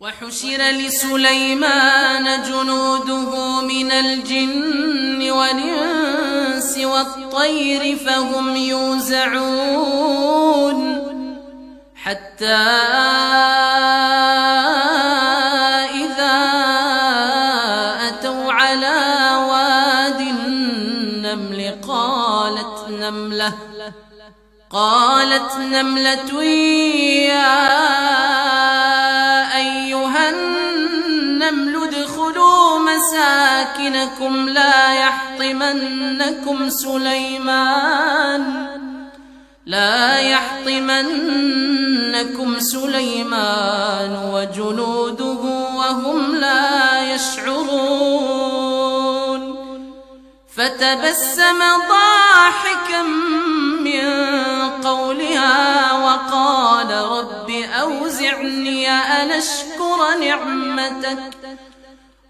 وحشر لسليمان جنوده من الجن والإنس والطير فهم يوزعون حتى إذا أتوا على واد النمل قالت نملة قالت نملة يا مساكنكم لا يحطمنكم سليمان. لا يحطمنكم سليمان وجنوده وهم لا يشعرون. فتبسم ضاحكا من قولها وقال رب أوزعني أن أشكر نعمتك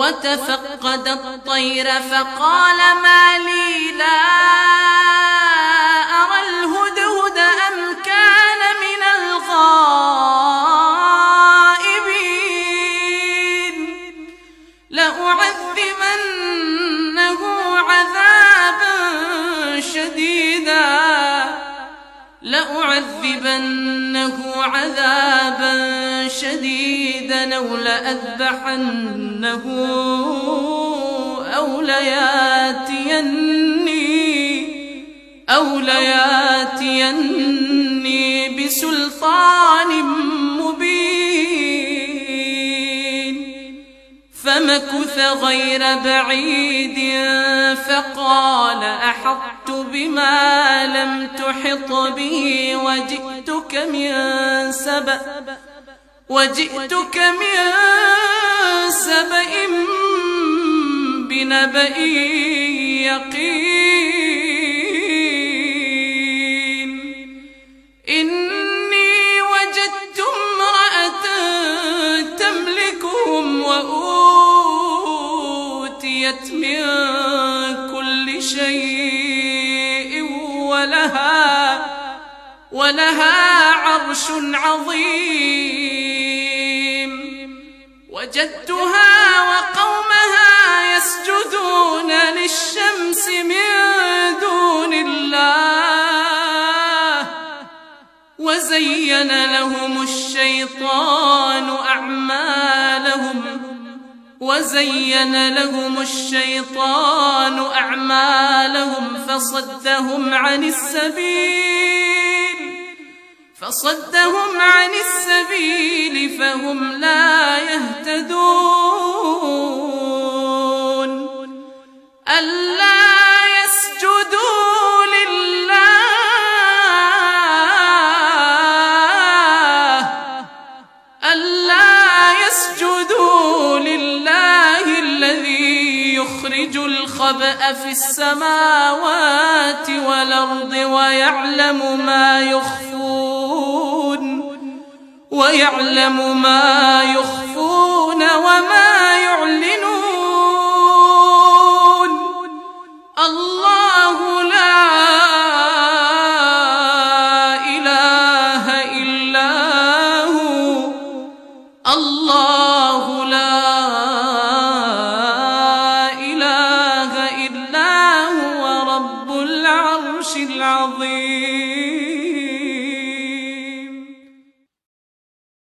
وتفقد الطير فقال ما لي لا أرى الهدهد أم كان من الغائبين. لأعذبنه لأعذبنه عذابا شديدا أو لأذبحنه أو لياتيني أو لياتيني بسلطان غير بعيد فقال أحطت بما لم تحط به وجئتك من سبأ وجئتك من سبأ بنبأ يقين وأوتيت من كل شيء ولها ولها عرش عظيم. وجدتها وقومها يسجدون للشمس من دون الله وزين لهم الشيطان وزين لهم الشيطان أعمالهم فصدهم عن السبيل فصدهم عن السبيل فهم لا يهتدون. يخرج الخبأ في السماوات والأرض ويعلم ما يخفون ويعلم ما يخفون وما العظيم.